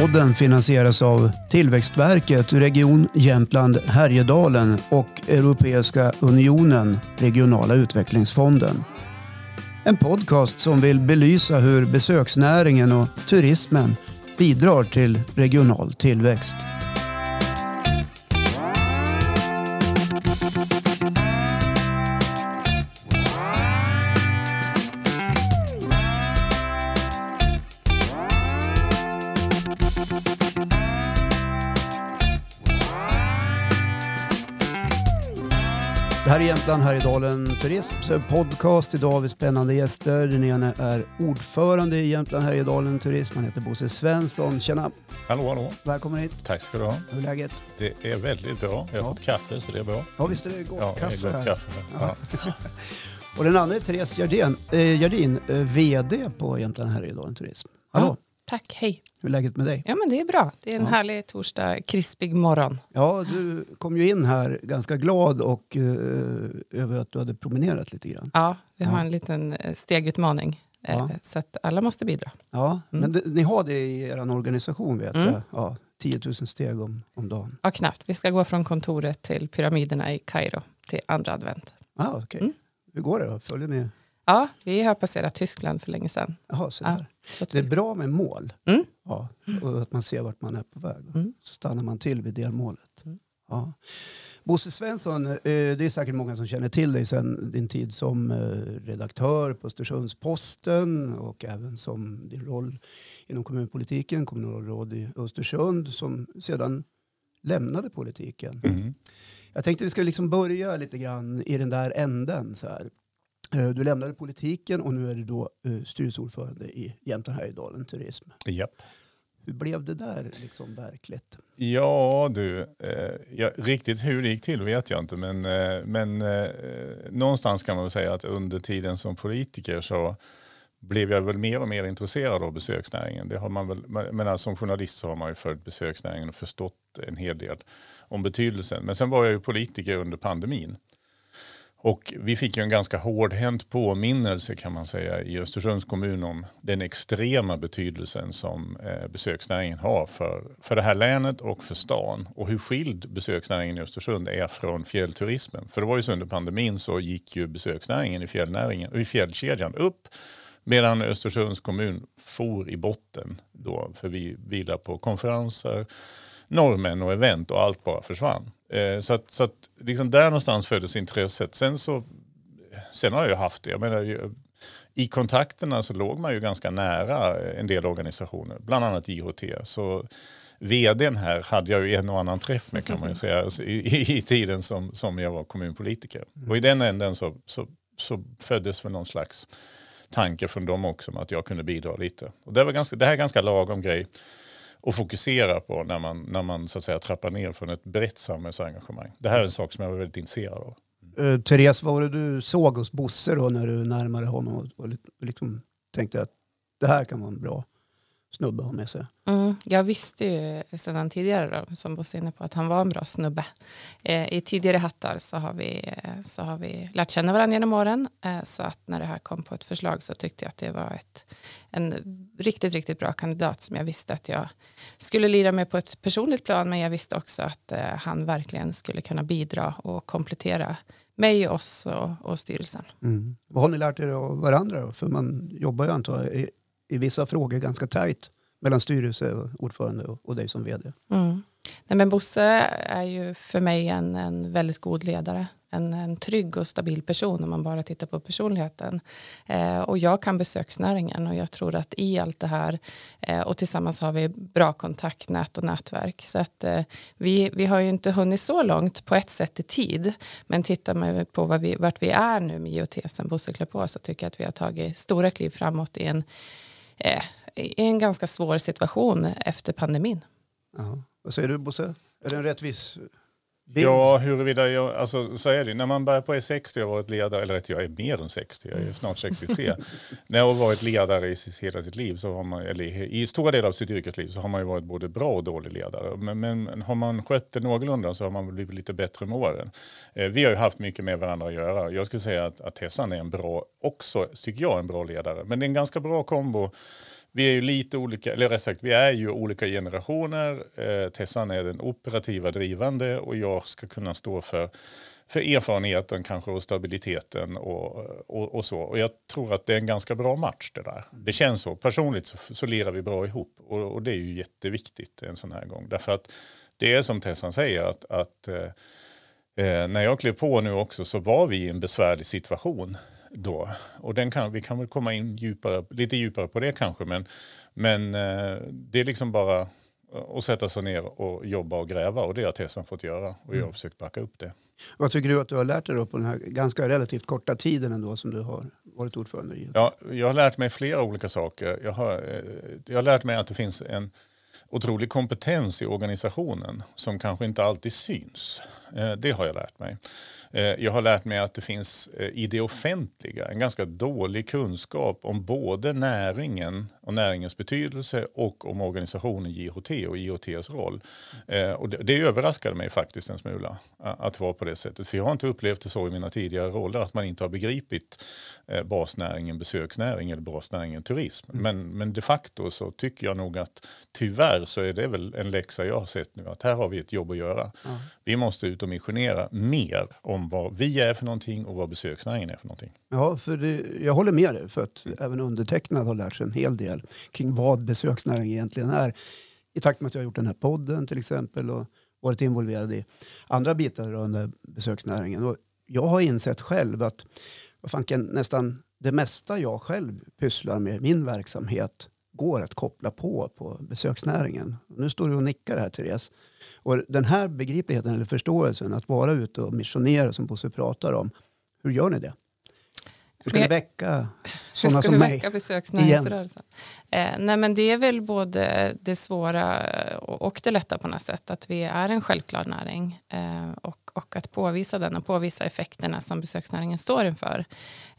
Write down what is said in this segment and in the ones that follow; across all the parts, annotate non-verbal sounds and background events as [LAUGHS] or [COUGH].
Podden finansieras av Tillväxtverket, Region Jämtland Härjedalen och Europeiska unionen, Regionala utvecklingsfonden. En podcast som vill belysa hur besöksnäringen och turismen bidrar till regional tillväxt. Jämtland Härjedalen Turism podcast. Idag har vi spännande gäster. Den ena är ordförande i Jämtland Härjedalen Turism. Han heter Bosse Svensson. Tjena! Hallå, hallå. Välkommen hit. Tack ska du ha. Hur är läget? Det är väldigt bra. Jag har Ja. fått kaffe så det är bra. Ja, visst är det gott ja, kaffe det är gott här. kaffe. Ja. [LAUGHS] Och den andra är Therese Gerdin, eh, Gerdin eh, VD på Jämtland Härjedalen Turism. Hallå! Ja. Tack, hej. Hur är läget med dig? Ja men det är bra. Det är en Ja. härlig torsdag, krispig morgon. Ja, du kom ju in här ganska glad och eh, över att du hade promenerat lite grann. Ja, vi har Ja. en liten eh, stegutmaning. Eh, Ja. Så att alla måste bidra. Ja, Mm. men det, ni har det i er organisation vet Mm. jag. Ja, 10 000 steg om, om dagen. Ja, knappt. Vi ska gå från kontoret till pyramiderna i Kairo till andra advent. Ah, okej. Mm. Hur går det då? Följer ni? Ja, vi har passerat Tyskland för länge sedan. Jaha, så Ja. Så att Det är bra med mål. Mm. Ja, och att man ser vart man är på väg. Mm. Så stannar man till vid delmålet. Mm. Ja. Bosse Svensson, eh, det är säkert många som känner till dig sedan din tid som eh, redaktör på Östersunds-Posten och även som din roll inom kommunpolitiken, kommunalråd i Östersund som sedan lämnade politiken. Mm. Jag tänkte vi ska liksom börja lite grann i den där änden. Så här. Eh, Du lämnade politiken och nu är du då eh, styrelseordförande i Jämtland Härjedalen Turism. Japp. Hur blev det där liksom verkligt? Ja du, eh, ja, riktigt hur det gick till vet jag inte men, eh, men eh, någonstans kan man väl säga att under tiden som politiker så blev jag väl mer och mer intresserad av besöksnäringen. Det har man väl, men men som journalist så har man ju följt besöksnäringen och förstått en hel del om betydelsen. Men sen var jag ju politiker under pandemin. Och vi fick ju en ganska hårdhänt påminnelse kan man säga i Östersunds kommun om den extrema betydelsen som eh, besöksnäringen har för, för det här länet och för stan. Och hur skild besöksnäringen i Östersund är från fjällturismen. För det var ju så under pandemin så gick ju besöksnäringen i, fjällnäringen, i fjällkedjan upp medan Östersunds kommun for i botten då för vi vilar på konferenser, norrmän och event och allt bara försvann. Eh, så att, så att liksom där någonstans föddes intresset. Sen, så, sen har jag ju haft det. Jag menar, I kontakterna så låg man ju ganska nära eh, en del organisationer, bland annat IHT. Så vdn här hade jag ju en och annan träff med kan man ju säga alltså, i, i, tiden som, som jag var kommunpolitiker. Och i den änden så, så, så föddes väl någon slags tanke från dem också om att jag kunde bidra lite. Och det, var ganska, det här är ganska lagom grej att fokusera på när man, när man så att säga, trappar ner från ett brett samhällsengagemang. Det här är en sak som jag var väldigt intresserad av. Uh, Therese, vad var det du såg hos Bosse då när du närmade honom och, och liksom tänkte att det här kan vara en bra snubbe att ha med sig? Mm, jag visste ju sedan tidigare, då, som Bosse inne på, att han var en bra snubbe. Eh, I tidigare hattar så har, vi, eh, så har vi lärt känna varandra genom åren. Eh, så att när det här kom på ett förslag så tyckte jag att det var ett, en riktigt, riktigt bra kandidat som jag visste att jag skulle lira med på ett personligt plan. Men jag visste också att eh, han verkligen skulle kunna bidra och komplettera mig, oss och, och styrelsen. Mm. Vad har ni lärt er av varandra då? För man jobbar ju antar jag i, vissa frågor ganska tajt mellan styrelseordförande och och, dig som vd. Mm. Nej, men Bosse är ju för mig en, en väldigt god ledare. En, en trygg och stabil person om man bara tittar på personligheten. Eh, och jag kan besöksnäringen och jag tror att i allt det här eh, och tillsammans har vi bra kontaktnät och nätverk. Så att eh, vi, vi har ju inte hunnit så långt på ett sätt i tid. Men tittar man på vad vi, vart vi är nu med IoT sen Bosse klär på så tycker jag att vi har tagit stora kliv framåt i en, eh, i en ganska svår situation efter pandemin. Aha. Vad säger du Bosse? Är det en rättvis bild? Ja, huruvida jag, alltså, så är det. När man börjar på E60 och varit ledare, eller rätt, jag är mer än 60, jag är snart 63. [LAUGHS] När jag har varit ledare i hela sitt liv, så har man, eller i, i stora delar av sitt yrkesliv, så har man ju varit både bra och dålig ledare. Men, men har man skött det någorlunda så har man blivit lite bättre med åren. Eh, vi har ju haft mycket med varandra att göra. Jag skulle säga att, att Tessan är en bra, också tycker jag, en bra ledare. Men det är en ganska bra kombo vi är ju lite olika, eller rätt sagt, vi är ju olika generationer. Eh, Tessan är den operativa drivande och jag ska kunna stå för för erfarenheten kanske och stabiliteten och, och, och, så. Och jag tror att det är en ganska bra match det där. Det känns så. Personligt så, så lirar vi bra ihop och, och, det är ju jätteviktigt en sån här gång. Därför att det är som Tessan säger att, att eh, eh när jag klev på nu också så var vi i en besvärlig situation då. Och den kan, vi kan väl komma in djupare, lite djupare på det kanske men, men eh, det är liksom bara att sätta sig ner och jobba och gräva och det har Tessan fått göra och jag har försökt backa upp det. Vad tycker du att du har lärt dig då på den här ganska relativt korta tiden ändå som du har varit ordförande i? Ja, jag har lärt mig flera olika saker. Jag har, eh, jag har lärt mig att det finns en otrolig kompetens i organisationen som kanske inte alltid syns. Eh, det har jag lärt mig. Eh, jag har lärt mig att det finns eh, i det offentliga en ganska dålig kunskap om både näringen och näringens betydelse och om organisationen JHT och JHTs roll. Eh, och det, överraskade mig faktiskt en smula att vara på det sättet. För jag har inte upplevt det så i mina tidigare roller att man inte har begripit basnäringen besöksnäring eller basnäringen turism. Mm. Men, men de facto så tycker jag nog att tyvärr så är det väl en läxa jag har sett nu att här har vi ett jobb att göra. Vi måste ut och missionera mer om vad vi är för någonting och vad besöksnäringen är för någonting. Ja, för det, jag håller med dig för att även undertecknad har lärt sig en hel del kring vad besöksnäring egentligen är. I takt med att jag har gjort den här podden till exempel och varit involverad i andra bitar rörande besöksnäringen. Och jag har insett själv att vad fanken, nästan det mesta jag själv pysslar med, min verksamhet, går att koppla på på besöksnäringen. Nu står du och nickar här Therese. Och den här begripligheten eller förståelsen att vara ute och missionera som Bosse pratar om. Hur gör ni det? Hur ska ni väcka sådana som mig? Besöksnäringsrörelsen? Eh, nej men det är väl både det svåra och det lätta på något sätt. Att vi är en självklar näring eh, och och att påvisa den och påvisa effekterna som besöksnäringen står inför.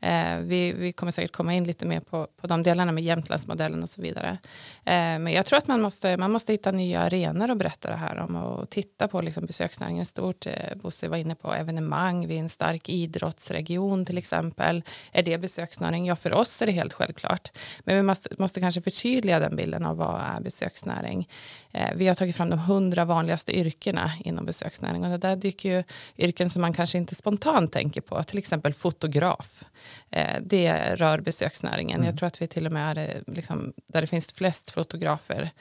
Eh, vi, vi kommer säkert komma in lite mer på, på de delarna med Jämtlandsmodellen och så vidare. Eh, men jag tror att man måste, man måste hitta nya arenor att berätta det här om och titta på liksom besöksnäringen stort. Eh, Bosse var inne på evenemang, vi är en stark idrottsregion till exempel. Är det besöksnäring? Ja, för oss är det helt självklart. Men vi måste, måste kanske förtydliga den bilden av vad är besöksnäring. Eh, vi har tagit fram de hundra vanligaste yrkena inom besöksnäring och det där dyker ju yrken som man kanske inte spontant tänker på, till exempel fotograf. Eh, det rör besöksnäringen. Mm. Jag tror att vi till och med är eh, liksom, där det finns flest fotografer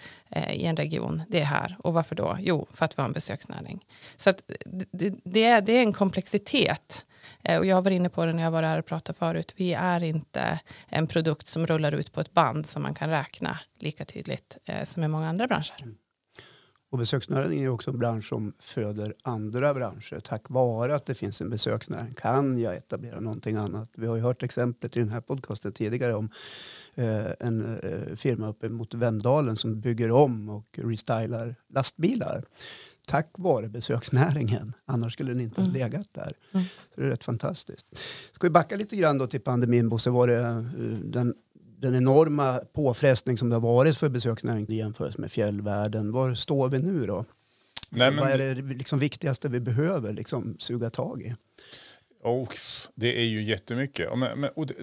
i en region, det är här. Och varför då? Jo, för att vi har en besöksnäring. Så det, det, är, det är en komplexitet och jag var inne på det när jag var här och pratade förut. Vi är inte en produkt som rullar ut på ett band som man kan räkna lika tydligt eh, som i många andra branscher. Och besöksnäringen är också en bransch som föder andra branscher. Tack vare att det finns en besöksnäring kan jag etablera någonting annat. Vi har ju hört exemplet i den här podcasten tidigare om eh, en eh, firma uppe mot Vemdalen som bygger om och restylar lastbilar tack vare besöksnäringen. Annars skulle den inte mm. ha legat där. Mm. Så det är rätt fantastiskt. Ska vi backa lite grann då till pandemin, Bosse? Var det eh, den den enorma påfrestning som det har varit för besöksnäringen i jämförelse med fjällvärlden. Var står vi nu då? Nej, men... Vad är det liksom viktigaste vi behöver liksom, suga tag i? Oh, det är ju jättemycket. Men, men, och det,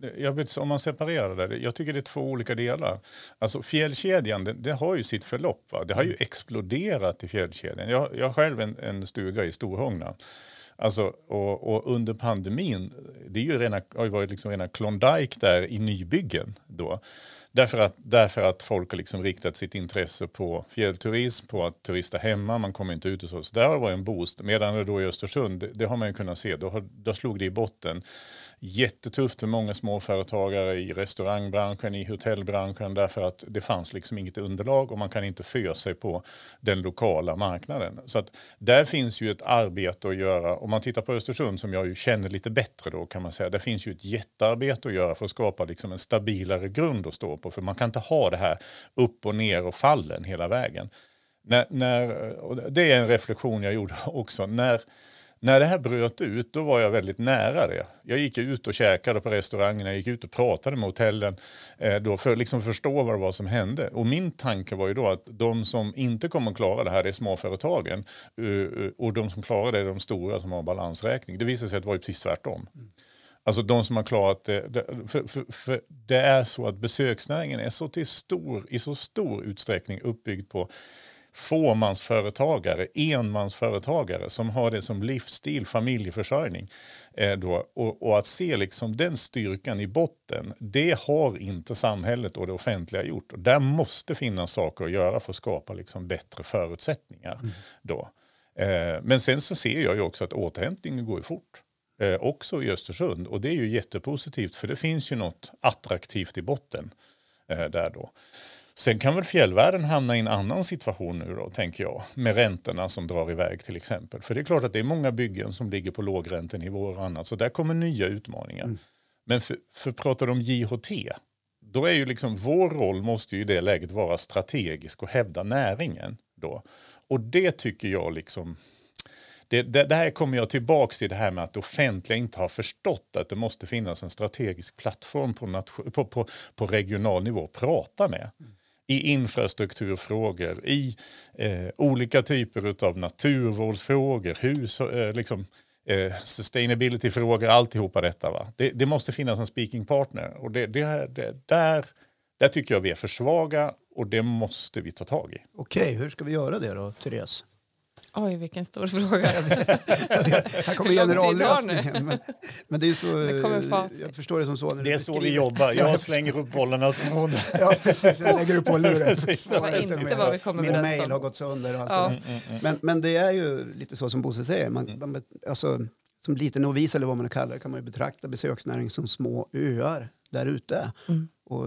det, jag vet, om man separerar det, jag tycker det är två olika delar. Alltså fjällkedjan, det, det har ju sitt förlopp. Va? Det har ju exploderat i fjällkedjan. Jag, jag har själv en, en stuga i Storhångna. Alltså, och, och, under pandemin, det är ju rena, har ju varit liksom rena Klondike där i nybyggen då. Därför att, därför att folk har liksom riktat sitt intresse på fjällturism, på att turista hemma, man kommer inte ut och så. Så där har det varit en boost. Medan det då i Östersund, det, det har man ju kunnat se, då, har, då slog det i botten jättetufft för många småföretagare i restaurangbranschen, i hotellbranschen därför att det fanns liksom inget underlag och man kan inte föra sig på den lokala marknaden. Så att där finns ju ett arbete att göra. Om man tittar på Östersund som jag ju känner lite bättre då kan man säga, där finns ju ett jättearbete att göra för att skapa liksom en stabilare grund att stå på. För man kan inte ha det här upp och ner och fallen hela vägen. När, när, det är en reflektion jag gjorde [LAUGHS] också. När, när det här bröt ut då var jag väldigt nära det. Jag gick ut och käkade på restaurangerna, jag gick ut och pratade med hotellen eh, då för att liksom förstå vad det var som hände. Och min tanke var ju då att de som inte kommer att klara det här är småföretagen uh, och de som klarar det är de stora som har balansräkning. Det visade sig att det var precis tvärtom. Mm. Alltså de som har klarat det. För, för, för det är så att besöksnäringen är så till stor, i så stor utsträckning uppbyggd på fåmansföretagare, enmansföretagare som har det som livsstil, familjeförsörjning. Eh, då, och, och, att se liksom den styrkan i botten, det har inte samhället och det offentliga gjort. Och där måste finnas saker att göra för att skapa liksom bättre förutsättningar. Mm. Då. Eh, men sen så ser jag ju också att återhämtningen går fort. Eh, också i Östersund och det är ju jättepositivt för det finns ju något attraktivt i botten eh, där då. Sen kan väl fjällvärlden hamna i en annan situation nu då, tänker jag, med räntorna som drar iväg till exempel. För det är klart att det är många byggen som ligger på lågräntenivåer och annat, så där kommer nya utmaningar. Mm. Men för, för pratar du om JHT, då är ju liksom vår roll måste ju i det läget vara strategisk och hävda näringen då. Och det tycker jag liksom det, det, det, här kommer jag tillbaka till det här med att det offentliga inte har förstått att det måste finnas en strategisk plattform på, på, på, på regional nivå att prata med. Mm i infrastrukturfrågor, i eh, olika typer av naturvårdsfrågor, hus, eh, liksom, eh, sustainability-frågor, alltihopa detta. Va? Det, det, måste finnas en speaking partner och det, det, det, där, där tycker jag vi är för svaga och det måste vi ta tag i. Okej, hur ska vi göra det då, Therese? Oj, vilken stor fråga. här kommer generallösningen. Men, men det är så, jag förstår det som så. När det är så vi jobbar. Jag [LAUGHS] slänger upp bollarna så får Ja, precis. Jag lägger upp på luren. [LAUGHS] Det var inte vad vi kommer Min mail har gått sönder. Och allt ja. mm, mm, mm. Men, men det är ju lite så som Bosse säger. Man, mm. man, alltså, som liten novis eller vad man kallar det kan man ju betrakta besöksnäring som små öar där ute. Mm. Och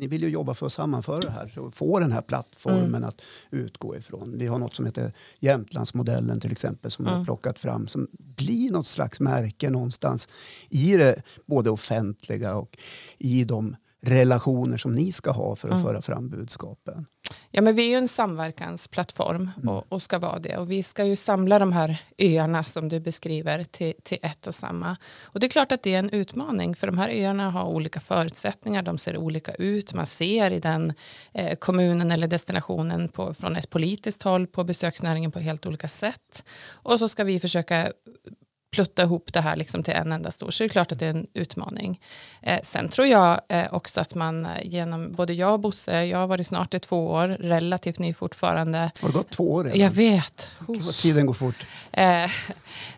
ni vill ju jobba för att sammanföra det här och få den här plattformen mm. att utgå ifrån. Vi har något som heter Jämtlandsmodellen till exempel som mm. har plockat fram som blir något slags märke någonstans i det både offentliga och i de relationer som ni ska ha för att mm. föra fram budskapen. Ja, men vi är ju en samverkansplattform mm. och, och, ska vara det. Och vi ska ju samla de här öarna som du beskriver till, till ett och samma. Och det är klart att det är en utmaning för de här öarna har olika förutsättningar. De ser olika ut. Man ser i den eh, kommunen eller destinationen på, från ett politiskt håll på besöksnäringen på helt olika sätt. Och så ska vi försöka plutta ihop det här liksom till en enda stor, så det är klart att det är en utmaning. Eh, sen tror jag eh, också att man eh, genom, både jag och Bosse, jag har varit snart i två år, relativt ny fortfarande. Har det gått två år redan? Jag vet. Gud, tiden går fort. Eh,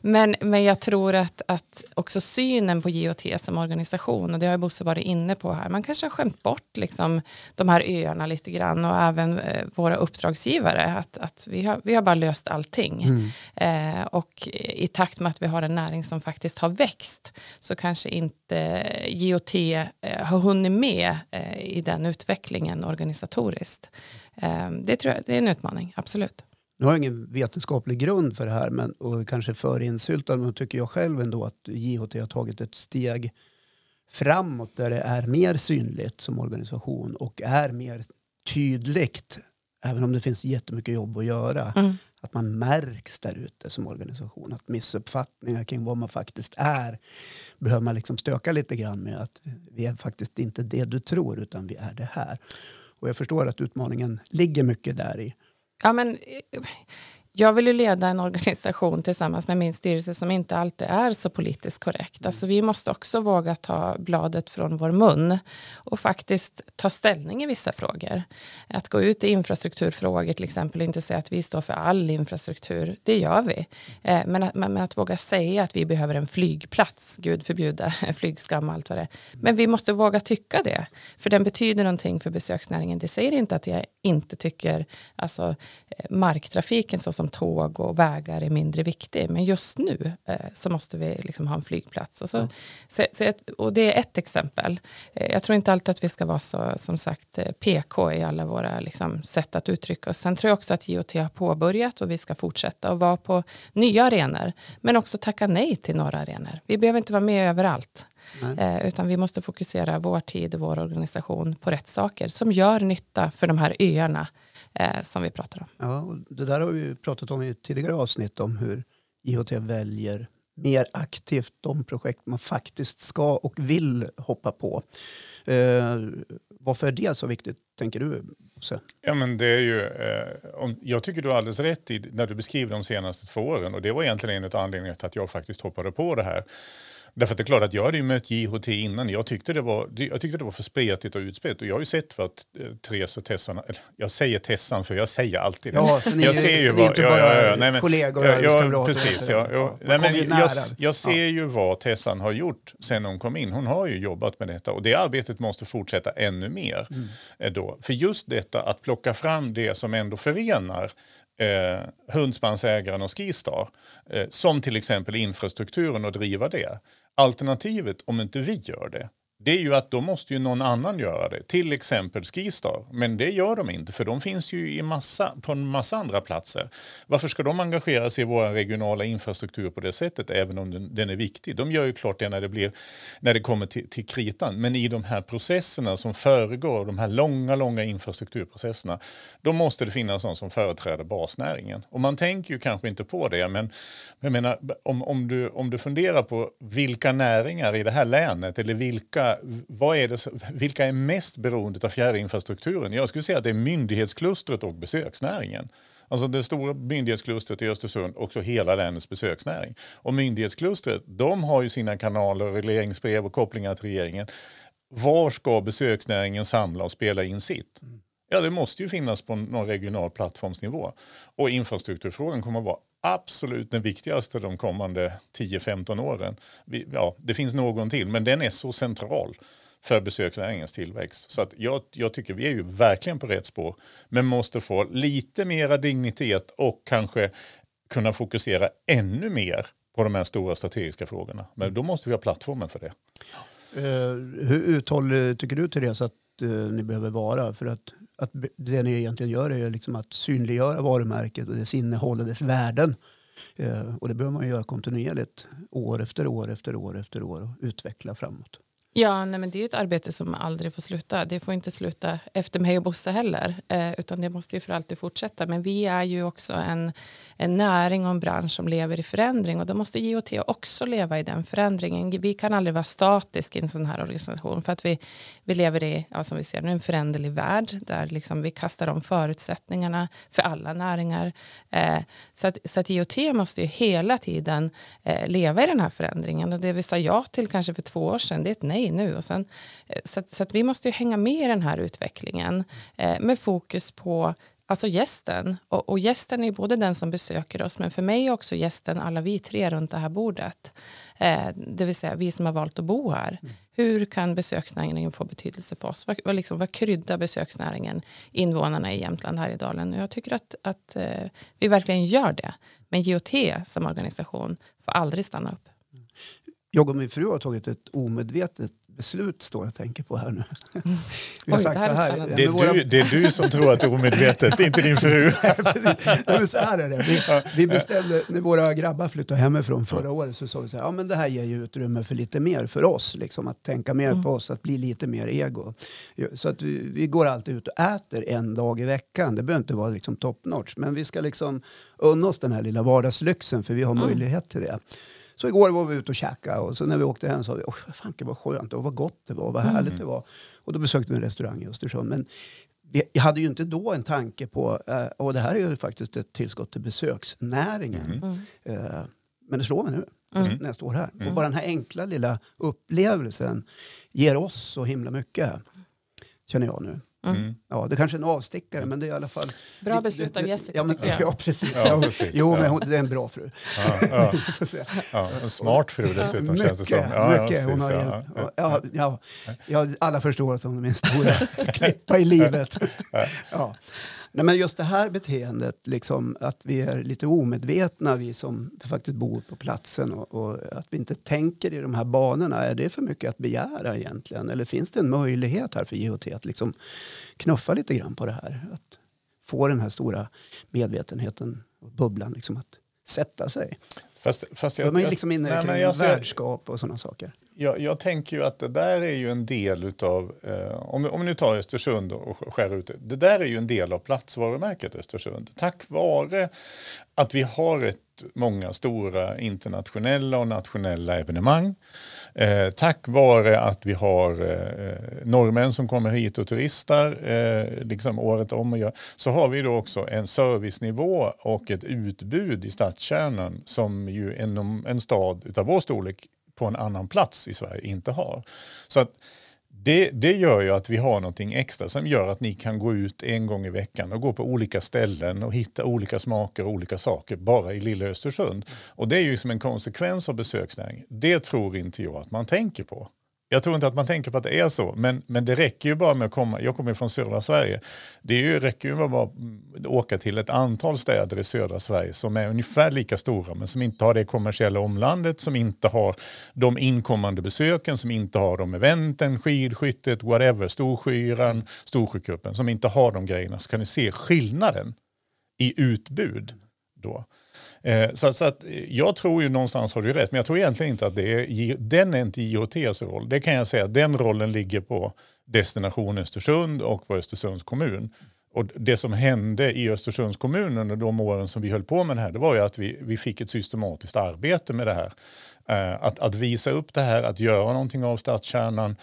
men, men jag tror att, att också synen på JOT som organisation, och det har Bosse varit inne på här, man kanske har skämt bort liksom, de här öarna lite grann och även eh, våra uppdragsgivare, att, att vi, har, vi har bara löst allting. Mm. Eh, och i takt med att vi har en näring som faktiskt har växt så kanske inte JOT eh, har hunnit med eh, i den utvecklingen organisatoriskt. Eh, det, tror jag, det är en utmaning, absolut. Nu har jag ingen vetenskaplig grund för det här men, och kanske för insyltad men tycker jag själv ändå att JHT har tagit ett steg framåt där det är mer synligt som organisation och är mer tydligt även om det finns jättemycket jobb att göra. Mm. Att man märks där ute som organisation. Att missuppfattningar kring vad man faktiskt är behöver man liksom stöka lite grann med. Att vi är faktiskt inte det du tror utan vi är det här. Och jag förstår att utmaningen ligger mycket där i. Ja, men eh, jag vill ju leda en organisation tillsammans med min styrelse som inte alltid är så politiskt korrekt. Alltså vi måste också våga ta bladet från vår mun och faktiskt ta ställning i vissa frågor. Att gå ut i infrastrukturfrågor till exempel och inte säga att vi står för all infrastruktur, det gör vi. Eh, men att, men att våga säga att vi behöver en flygplats, gud förbjuda [LAUGHS] flygskam och allt vad det är. Men vi måste våga tycka det, för den betyder någonting för besöksnäringen. Det säger inte att jag inte tycker alltså, eh, marktrafiken så som tåg och vägar är mindre viktig. Men just nu eh, så måste vi liksom ha en flygplats. Och, så, mm. så, så, och det är ett exempel. Eh, jag tror inte alltid att vi ska vara så som sagt eh, PK i alla våra liksom, sätt att uttrycka oss. Sen tror jag också att JOT har påbörjat och vi ska fortsätta och vara på nya arenor. Men också tacka nej till några arenor. Vi behöver inte vara med överallt. Eh, utan vi måste fokusera vår tid och vår organisation på rätt saker som gör nytta för de här öarna eh, som vi pratar om. Ja, och det där har vi pratat om i tidigare avsnitt om hur IHT väljer mer aktivt de projekt man faktiskt ska och vill hoppa på. Eh, varför är det så viktigt, tänker du? Bosse? Ja, men det är ju, eh, jag tycker du har alldeles rätt i när du beskriver de senaste två åren och det var egentligen en av anledningarna till att jag faktiskt hoppade på det här Därför att det är klart att jag hade ju mött JHT innan. Jag tyckte det var, jag tyckte det var för spretigt och utspritt. Och jag har ju sett vad eh, Therese och Tessan, eller jag säger Tessan för jag säger alltid det. Ja, för ni jag är- ser ju ni är vad, inte bara nej, men- kollegor och ja, ja, precis. Ja, ja. Ja, Nej, men jag, jag ser ju vad Tessan har gjort sen hon kom in. Hon har ju jobbat med detta och det arbetet måste fortsätta ännu mer. Mm. eh, Då. För just detta att plocka fram det som ändå förenar eh, Hundspansägaren och Skistar, eh, som till exempel infrastrukturen och driva det. Alternativet om inte vi gör det, det är ju att då måste ju någon annan göra det. Till exempel Skistar. Men det gör de inte för de finns ju i massa, på en massa andra platser. Varför ska de engagera sig i vår regionala infrastruktur på det sättet även om den, den är viktig? De gör ju klart det när det, blir, när det kommer till, till kritan. Men i de här processerna som föregår, de här långa, långa infrastrukturprocesserna, då måste det finnas någon som företräder basnäringen. Och man tänker ju kanske inte på det, men jag menar, om, om, du, om du funderar på vilka näringar i det här länet eller vilka, vad är det, vilka är mest beroende av fjärrinfrastrukturen? Jag skulle säga att det är myndighetsklustret och besöksnäringen. Alltså det stora myndighetsklustret i Östersund och så hela länets besöksnäring. Och myndighetsklustret, de har ju sina kanaler, regleringsbrev och kopplingar till regeringen. Var ska besöksnäringen samla och spela in sitt? Ja, det måste ju finnas på någon regional plattformsnivå. Och infrastrukturfrågan kommer att vara absolut den viktigaste de kommande 10-15 åren. Vi, ja, det finns någon till, men den är så central för besöksnäringens tillväxt. Så att jag, jag tycker vi är ju verkligen på rätt spår, men måste få lite mera dignitet och kanske kunna fokusera ännu mer på de här stora strategiska frågorna. Men då måste vi ha plattformen för det. Uh, hur uthållig tycker du Therese att Eh, ni behöver vara? För att, att det ni egentligen gör är ju liksom att synliggöra varumärket och dess innehåll och dess värden. Eh, och det behöver man ju göra kontinuerligt år efter år efter år efter år och utveckla framåt. Ja, nej, men det är ett arbete som aldrig får sluta. Det får inte sluta efter mig och Bosse heller, eh, utan det måste ju för alltid fortsätta. Men vi är ju också en, en näring och en bransch som lever i förändring och då måste JOT också leva i den förändringen. Vi kan aldrig vara statisk i en sån här organisation för att vi, vi lever i, ja, som vi ser nu, en föränderlig värld där liksom vi kastar om förutsättningarna för alla näringar. Eh, så, att, så att JOT måste ju hela tiden eh, leva i den här förändringen och det vi sa ja till kanske för två år sedan, det är ett nej nu. Och sen, eh, så, att, så att vi måste ju hänga med i den här utvecklingen eh, med fokus på Alltså gästen. Och, och gästen är ju både den som besöker oss men för mig är också gästen alla vi tre runt det här bordet. Eh, det vill säga vi som har valt att bo här. Hur kan besöksnäringen få betydelse för oss? Vad, vad, liksom, vad kryddar besöksnäringen invånarna i Jämtland, Härjedalen? Jag tycker att, att eh, vi verkligen gör det. Men GOT som organisation får aldrig stanna upp. Jag och min fru har tagit ett omedvetet beslut står jag och tänker på här nu. Vi har Oj, sagt det här så är här. spännande. Det är, våra- du, det är du som tror att det är omedvetet, inte din fru. [LAUGHS] Nej, men så här är det. Vi, vi bestämde, när våra grabbar flyttade hemifrån förra året så sa vi så här, ja men det här ger ju utrymme för lite mer för oss, liksom, att tänka mer på oss, att bli lite mer ego. Så att vi, vi går alltid ut och äter en dag i veckan. Det behöver inte vara liksom top notch, men vi ska liksom unna oss den här lilla vardagslyxen för vi har möjlighet till det. Så igår var vi ute och käkade och så när vi åkte hem sa vi, oh, fan vad skönt och vad gott det var och vad härligt det var. Och då besökte vi en restaurang i Östersund. Men vi- jag hade ju inte då en tanke på, eh, och det här är ju faktiskt ett tillskott till besöksnäringen. Eh, men det slår mig nu när jag står här. Och bara den här enkla lilla upplevelsen ger oss så himla mycket, känner jag nu. Mm. Ja, det kanske är en avstickare, men det är i alla fall... Bra beslut av Jessica, Ja, men, [LAUGHS] ja precis. Ja, Ja, precis. Jo, men hon, det är en bra fru. Ja, [LAUGHS] ja, en smart fru dessutom känns det Mycket, som. Ja, ja, mycket. hon precis, har ja, hjälpt. ja. Ja, ja, ja, alla förstår att hon är min stora [LAUGHS] klippa i livet. Ja. Nej, men just det här beteendet, liksom, att vi är lite omedvetna, vi som faktiskt bor på platsen och, och att vi inte tänker i de här banorna. Är det för mycket att begära egentligen? Eller finns det en möjlighet här för GOT att liksom knuffa lite grann på det här? Att få den här stora medvetenheten och bubblan liksom att sätta sig. Fast, fast är jag, ju jag, liksom inne ser- värdskap och sådana saker jag, jag tänker ju att det där är ju en del utav, eh, om, om vi nu tar Östersund och skär ut det, det där är ju en del av platsvarumärket Östersund. Tack vare att vi har ett, många stora internationella och nationella evenemang, eh, tack vare att vi har eh, eh, norrmän som kommer hit och turistar eh, liksom året om och gör, så har vi då också en servicenivå och ett utbud i stadskärnan som ju en, en stad utav vår storlek på en annan plats i Sverige inte har. Så att det, det gör ju att vi har någonting extra som gör att ni kan gå ut en gång i veckan och gå på olika ställen och hitta olika smaker och olika saker bara i lilla Östersund. Och det är ju som en konsekvens av besöksnäringen. Det tror inte jag att man tänker på. Jag tror inte att man tänker på att det är så, men, men det räcker ju bara med att komma. Jag kommer från södra Sverige. Det ju, räcker ju med att bara mm, åka till ett antal städer i södra Sverige som är ungefär lika stora men som inte har det kommersiella omlandet, som inte har de inkommande besöken, som inte har de eventen, skidskyttet, whatever, Storskyran, Storsjökuppen, som inte har de grejerna. Så kan ni se skillnaden i utbud då. Så, så att, eh, jag tror ju någonstans har du rätt, men jag tror egentligen inte att det är, den är inte IOTs roll. Det kan jag säga, den rollen ligger på Destination Östersund och på Östersunds kommun. Och det som hände i Östersunds kommun under de åren som vi höll på med det här, det var ju att vi, vi fick ett systematiskt arbete med det här. Eh, att, att visa upp det här, att göra någonting av stadskärnan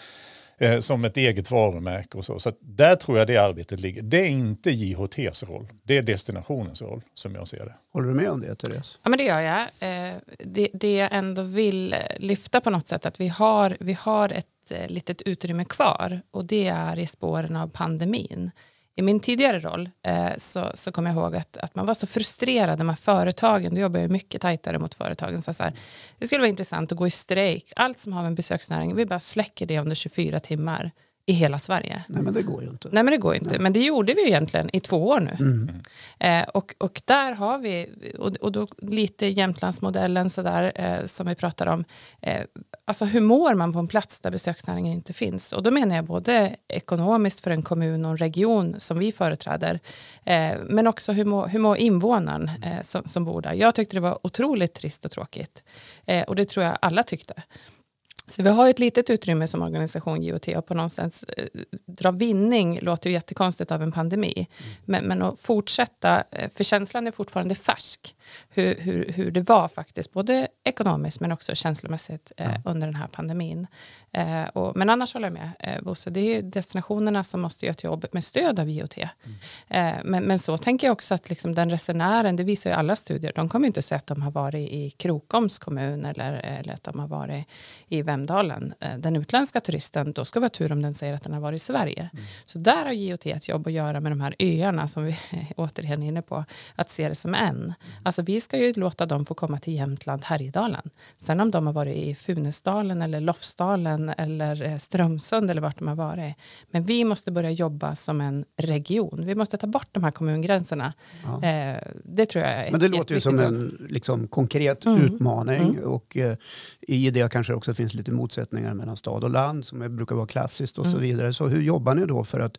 eh, som ett eget varumärke. och så. Så där tror jag det arbetet ligger. Det är inte JHTs roll, det är destinationens roll som jag ser det. Håller du med om det, Therese? Ja, men det gör jag. Eh, det, det jag ändå vill lyfta på något sätt, att vi har, vi har ett eh, litet utrymme kvar och det är i spåren av pandemin i min tidigare roll eh, så, så kom jag ihåg att, att man var så frustrerad med företagen. Då jobbar jag mycket tajtare mot företagen. Så, så här, det skulle vara intressant att gå i strejk. Allt som har med besöksnäring, vi bara släcker det under 24 timmar i hela Sverige. Nej men det går ju inte. Nej men det går inte. Nej. Men det gjorde vi egentligen i två år nu. Mm. Eh, och, och där har vi, och, och då lite Jämtlandsmodellen sådär eh, som vi pratar om. Eh, alltså hur mår man på en plats där besöksnäringen inte finns? Och då menar jag både ekonomiskt för en kommun och en region som vi företräder. Eh, men också hur mår, hur mår invånaren eh, som, som bor där? Jag tyckte det var otroligt trist och tråkigt. Eh, och det tror jag alla tyckte. Så vi har ett litet utrymme som organisation JOT och på något sätt eh, dra vinning låter ju jättekonstigt av en pandemi. Mm. Men, men att fortsätta, eh, för känslan är fortfarande färsk, hur, hur, hur det var faktiskt, både ekonomiskt men också känslomässigt eh, under den här pandemin. Eh, och, men annars håller jag med eh, Bosse, det är destinationerna som måste göra ett jobb med stöd av IoT. Mm. Eh, men, men så tänker jag också att liksom den resenären, det visar ju alla studier, de kommer inte säga att de har varit i Krokoms kommun eller, eller att de har varit i Vemdalen. Eh, den utländska turisten, då ska vi ha tur om den säger att den har varit i Sverige. Mm. Så där har IoT ett jobb att göra med de här öarna som vi [LAUGHS] återigen är inne på, att se det som en. Mm. Alltså vi ska ju låta dem få komma till Jämtland, Härjedalen. Sen om de har varit i Funäsdalen eller Lofsdalen eller eh, Strömsund eller vart de har varit. Men vi måste börja jobba som en region. Vi måste ta bort de här kommungränserna. Ja. Eh, det tror jag är Men det låter ju som en liksom, konkret mm. utmaning. Mm. Och eh, i det kanske också finns lite motsättningar mellan stad och land som brukar vara klassiskt och mm. så vidare. Så hur jobbar ni då för att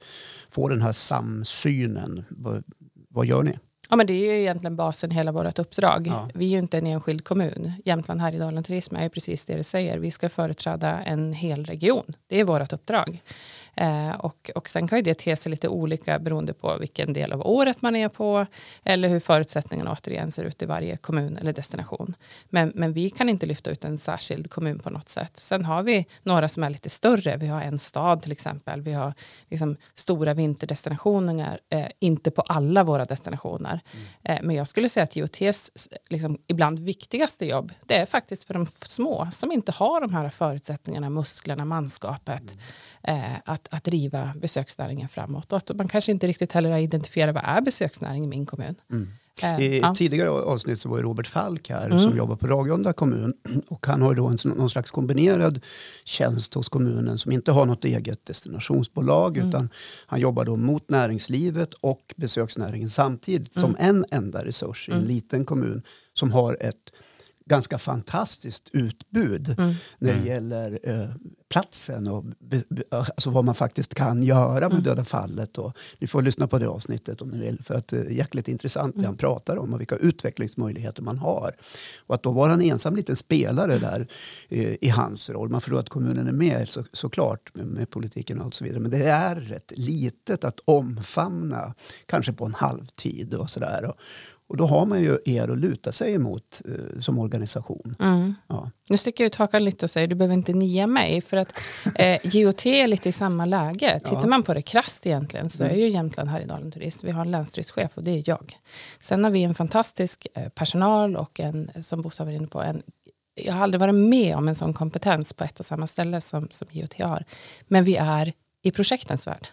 få den här samsynen? Vad, vad gör ni? Ja, men det är ju egentligen basen i hela vårt uppdrag. Ja. Vi är ju inte en enskild kommun. Jämtland Härjedalen Turism är ju precis det det säger. Vi ska företräda en hel region. Det är vårt uppdrag. Eh, och, och sen kan ju det te sig lite olika beroende på vilken del av året man är på eller hur förutsättningarna återigen ser ut i varje kommun eller destination. Men, men vi kan inte lyfta ut en särskild kommun på något sätt. Sen har vi några som är lite större. Vi har en stad till exempel. Vi har liksom stora vinterdestinationer, eh, inte på alla våra destinationer. Mm. Eh, men jag skulle säga att IOTs liksom, ibland viktigaste jobb, det är faktiskt för de små som inte har de här förutsättningarna, musklerna, manskapet. Mm eh, att, att driva besöksnäringen framåt. Och att man kanske inte riktigt heller har identifierat vad är besöksnäring i min kommun. Mm. Eh, I ja. tidigare avsnitt så var Robert Falk här mm. som jobbar på Ragunda kommun. [CLEARS THROAT] Och han har då en, någon slags kombinerad tjänst hos kommunen som inte har något eget destinationsbolag mm. utan han jobbar då mot näringslivet och besöksnäringen samtidigt som mm. en enda resurs i en mm. liten kommun som har ett ganska fantastiskt utbud mm. när det mm. gäller eh, platsen och be, be, alltså vad man faktiskt kan göra med mm. Döda fallet. Och ni får lyssna på det avsnittet om ni vill för att det är jäkligt intressant mm. det han pratar om och vilka utvecklingsmöjligheter man har. Och att då vara en ensam liten spelare mm. där eh, i hans roll. Man förstår att kommunen är med så, såklart med, med politiken och så vidare men det är rätt litet att omfamna kanske på en halvtid och sådär. Och då har man ju er att luta sig emot eh, som organisation. Mm. Ja. Nu sticker jag ut hakan lite och säger du behöver inte nia mig för att eh, GOT är lite i samma läge. Tittar ja. man på det krasst egentligen så mm. är ju Jämtland Härjedalen Turism. Vi har en länsturistchef och det är jag. Sen har vi en fantastisk eh, personal och en, som Bosse var inne på, en jag har aldrig varit med om en sån kompetens på ett och samma ställe som, som IoT har. Men vi är i projektens värld.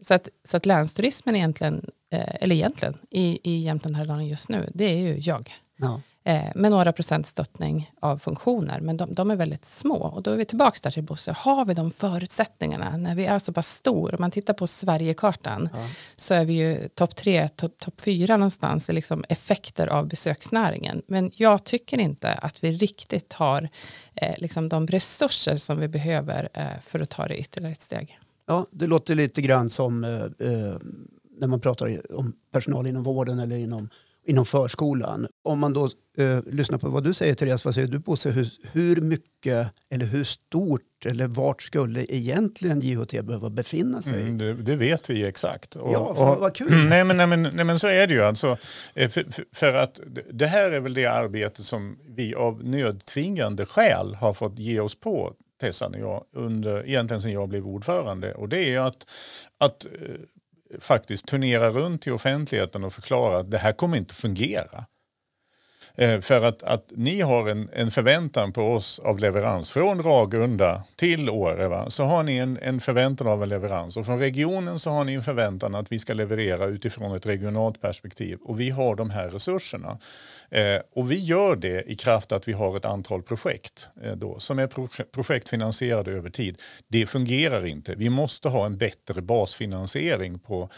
Så att, så att länsturismen egentligen, eller egentligen i, i Jämtland Härjedalen just nu, det är ju jag. Ja. Eh, med några procent stöttning av funktioner, men de, de, är väldigt små. Och då är vi tillbaka där till Bosse. Har vi de förutsättningarna när vi är så pass stor, om man tittar på Sverigekartan, ja. så är vi ju topp tre, topp top fyra någonstans i liksom effekter av besöksnäringen. Men jag tycker inte att vi riktigt har eh, liksom de resurser som vi behöver eh, för att ta det ytterligare ett steg. Ja, det låter lite grann som eh, eh när man pratar om personal inom vården eller inom inom förskolan. Om man då eh, lyssnar på vad du säger Therese, vad säger du på sig? Hur, hur mycket eller hur stort eller vart skulle egentligen JHT behöva befinna sig? Mm, det, det, vet vi exakt. Och, ja, och, vad kul. Nej men, nej, men, nej men så är det ju alltså. Eh, för, för, att det här är väl det arbete som vi av nödtvingande skäl har fått ge oss på Tessa, jag, under, egentligen sedan jag blev ordförande. Och det är att, att eh, faktiskt turnera runt i offentligheten och förklara att det här kommer inte fungera. Eh, för att, att ni har en, en förväntan på oss av leverans från Ragunda till Åre va? så har ni en, en förväntan av en leverans och från regionen så har ni en förväntan att vi ska leverera utifrån ett regionalt perspektiv och vi har de här resurserna. Eh, och vi gör det i kraft att vi har ett antal projekt eh, då, som är pro projektfinansierade över tid. Det fungerar inte. Vi måste ha en bättre basfinansiering på,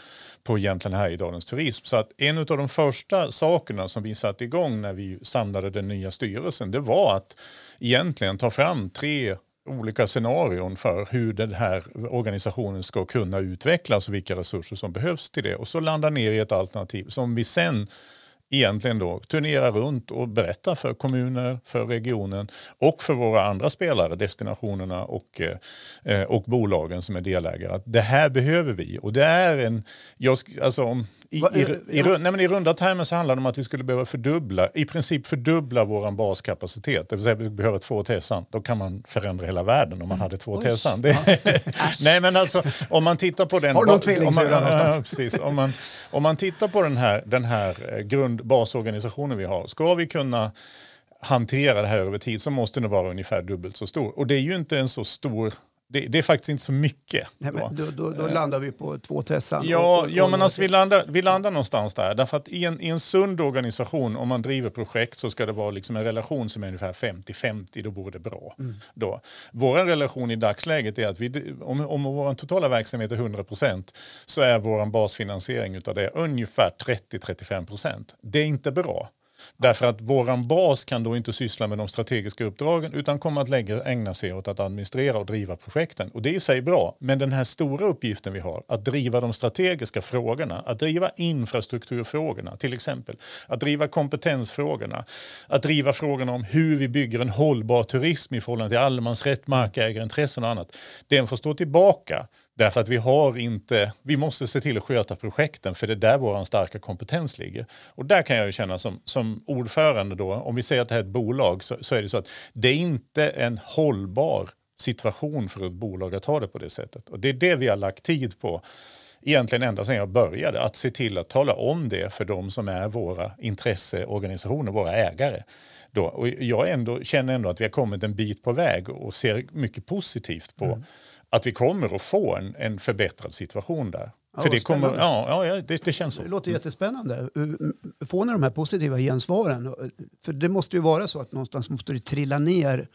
på Jämtland Härjedalens turism. Så att en av de första sakerna som vi satte igång när vi samlade den nya styrelsen det var att egentligen ta fram tre olika scenarion för hur den här organisationen ska kunna utvecklas och vilka resurser som behövs till det. Och så landa ner i ett alternativ som vi sen egentligen då turnera runt och berätta för kommuner, för regionen och för våra andra spelare, destinationerna och, eh, och bolagen som är delägare. Att det här behöver vi. Och det är en... Jag, alltså, om, i, i, i, nej, men I runda termer så handlar det om att vi skulle behöva fördubbla, i princip fördubbla vår baskapacitet. Det vill säga vi behöver två Tessan. Då kan man förändra hela världen om man hade två Tessan. [LAUGHS] [LAUGHS] nej men alltså om man tittar på den... Har du någon tvillingsura [LAUGHS] någonstans? Ja, precis. Om man, om man tittar på den här, den här eh, basorganisationen vi har. Ska vi kunna hantera det här över tid så måste den vara ungefär dubbelt så stor. Och det är ju inte en så stor det, det, är faktiskt inte så mycket. Nej, då. Då, då, då, landar vi på två Tessan. Ja, och, och, ja men alltså, vi, landar, vi landar någonstans där. Därför att i en, i en sund organisation, om man driver projekt så ska det vara liksom en relation som är ungefär 50-50, då vore det bra. Mm. Då. Vår relation i dagsläget är att vi, om, om vår totala verksamhet är 100% så är vår basfinansiering av det ungefär 30-35% Det är inte bra. Därför att våran bas kan då inte syssla med de strategiska uppdragen utan kommer att lägga, ägna sig åt att administrera och driva projekten. Och det är i sig bra, men den här stora uppgiften vi har, att driva de strategiska frågorna, att driva infrastrukturfrågorna till exempel, att driva kompetensfrågorna, att driva frågorna om hur vi bygger en hållbar turism i förhållande till allemansrätt, markägarintressen och annat. Den får stå tillbaka Därför att vi har inte, vi måste se till att sköta projekten för det är där vår starka kompetens ligger. Och där kan jag ju känna som, som ordförande då, om vi säger att det här är ett bolag så, så är det så att det är inte en hållbar situation för ett bolag att ha det på det sättet. Och det är det vi har lagt tid på egentligen ända sedan jag började, att se till att tala om det för de som är våra intresseorganisationer, våra ägare. Då. Och jag ändå, känner ändå att vi har kommit en bit på väg och ser mycket positivt på mm att vi kommer att få en, en förbättrad situation där. Ja, För det, kommer, ja, ja, det, det känns så. Det låter jättespännande. Får ni de här positiva gensvaren? För det måste ju vara så att någonstans måste det trilla ner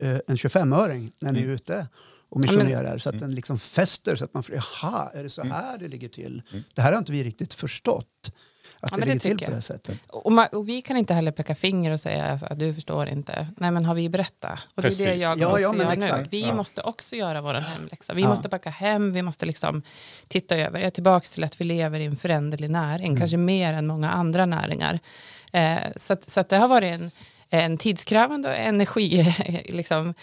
eh, en 25-öring när ni är mm. ute och missionerar så att den liksom fäster så att man får, jaha, är det så mm. här det ligger till? Mm. Det här har inte vi riktigt förstått att ja, det ligger till på det sättet. Och, man, och, vi kan inte heller peka finger och säga att du förstår inte. Nej men har vi berättat? Och det är det jag ja, ja, men nu. Vi ja. måste också göra vår hemläxa. Vi ja. måste backa hem, vi måste liksom titta över. Jag är tillbaka till att vi lever i en föränderlig näring, mm. kanske mer än många andra näringar. Eh, så att, så att det har varit en en tidskrävande och energitjuv [LAUGHS] liksom,